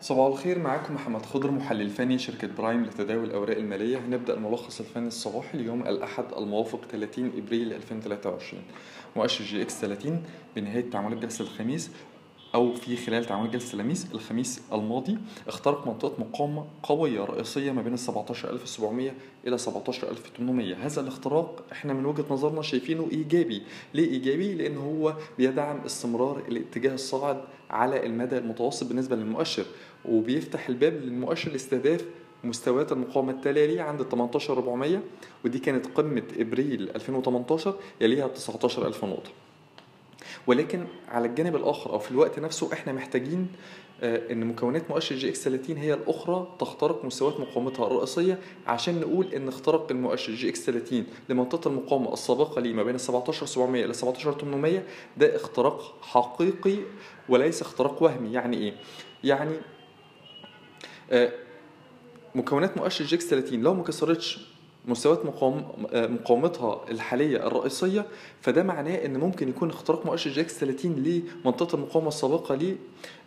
صباح الخير معاكم محمد خضر محلل فني شركة برايم لتداول الأوراق المالية. هنبدأ الملخص الفني الصباحي ليوم الأحد الموافق 30 إبريل 2023 مؤشر EGX 30 بنهاية تعاملات جلسة الخميس. أو في خلال تعاملات جلسة الخميس الخميس الماضي اخترق منطقة مقاومة قوية رئيسية ما بين ال 17700 إلى 17800 هذا الاختراق إحنا من وجهة نظرنا شايفينه إيجابي ليه إيجابي؟ لأن هو بيدعم استمرار الاتجاه الصاعد على المدى المتوسط بالنسبة للمؤشر وبيفتح الباب للمؤشر لاستهداف مستويات المقاومة التالية عند 18400 ودي كانت قمة إبريل 2018 يليها 19000 نقطة ولكن على الجانب الآخر أو في الوقت نفسه إحنا محتاجين آه، إن مكونات مؤشر EGX 30 هي الأخرى تخترق مستويات مقاومتها الرئيسية عشان نقول إن اختراق المؤشر EGX 30 لمنطقة المقاومة السابقة ليه ما بين 17700 إلى 17800 ده اختراق حقيقي وليس اختراق وهمي. يعني إيه؟ يعني آه، مكونات مؤشر EGX 30 لو ما كسرتش مستويات مقاوم مقاومتها الحالية الرئيسية فده معناه إن ممكن يكون اختراق مؤشر EGX 30 لمنطقة المقاومة السابقة ليه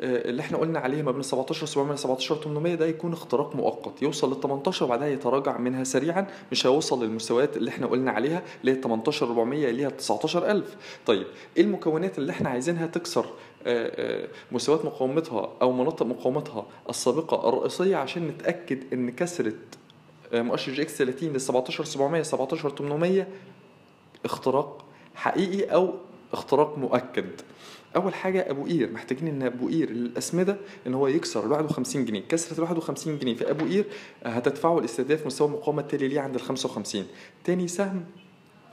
آه، اللي إحنا قلنا عليه ما بين 17700 ل 17800 ده يكون اختراق مؤقت يوصل لل 18 وبعدها يتراجع منها سريعا مش هيوصل للمستويات اللي إحنا قلنا عليها اللي هي 18400 اللي هي 19000 طيب إيه المكونات اللي إحنا عايزينها تكسر آه، آه، مستويات مقاومتها أو مناطق مقاومتها السابقة الرئيسية عشان نتأكد إن كسره مؤشر EGX 30 لل 17700 17800 اختراق حقيقي أو اختراق مؤكد. أول حاجة أبو قير محتاجين إن أبو قير للاسمده إن هو يكسر ال 51 جنيه. كسره ال 51 جنيه في أبو قير هتدفعه لاستهداف مستوى المقاومه التالي ليه عند ال 55 تاني سهم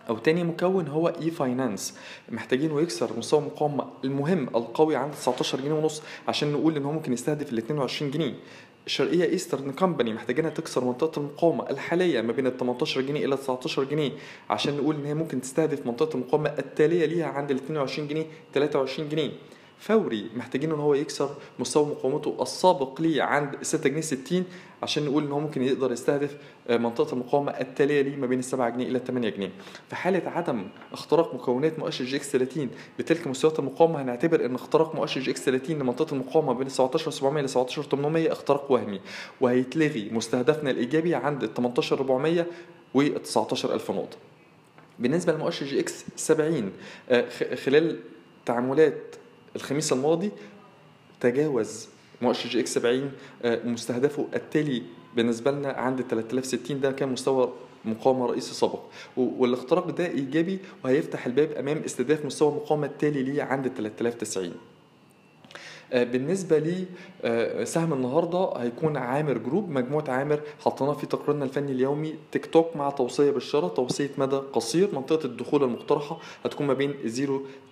أو تاني مكون هو e-finance محتاجينه يكسر مستوى المقاومه المهم القوي عند 19 جنيه ونص عشان نقول إن هو ممكن يستهدف ال 22 جنيه. الشرقية Eastern Company محتاجينها تكسر منطقة المقاومة الحالية ما بين ال 18 جنيه إلى 19 جنيه عشان نقول إن هي ممكن تستهدف منطقة المقاومة التالية ليها عند ال 22 جنيه 23 جنيه. فوري محتاجين إن هو يكسر مستوى مقاومته السابق ليه عند 6 جنيه 60 عشان نقول إن هو ممكن يقدر يستهدف آه، منطقة المقاومة التالية ليه ما بين ال 7 جنيه إلى 8 جنيه. في حالة عدم اختراق مكونات مؤشر EGX 30 بتلك مستويات المقاومة هنعتبر إن اختراق مؤشر EGX 30 لمنطقة المقاومة بين 17700 ل 17800 اختراق وهمي وهيتلغي مستهدفنا الإيجابي عند ال 18400 و 19000 نقطة. بالنسبة لمؤشر EGX 70 آه، خلال تعاملات الخميس الماضي تجاوز مؤشر EGX 70 آه، مستهدفه التالي بالنسبة لنا عند 3060 ده كان مستوى مقاومة رئيسي سابق. والاختراق ده إيجابي وهيفتح الباب أمام استهداف مستوى المقاومة التالي ليه عند 3090 آه، بالنسبة لي آه، سهم النهارده هيكون Amer Group مجموعة عامر حطيناها في تقريرنا الفني اليومي تيك توك مع توصية بالشراء توصية مدى قصير. منطقة الدخول المقترحة هتكون ما بين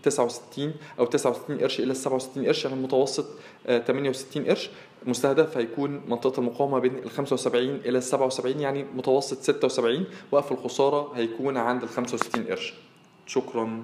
069 أو 69 قرش إلى 67 قرش يعني المتوسط 68 قرش. مستهدف هيكون منطقة المقاومة بين ال 75 إلى ال 77 يعني متوسط 76 وقف الخسارة هيكون عند ال 65 قرش. شكرا.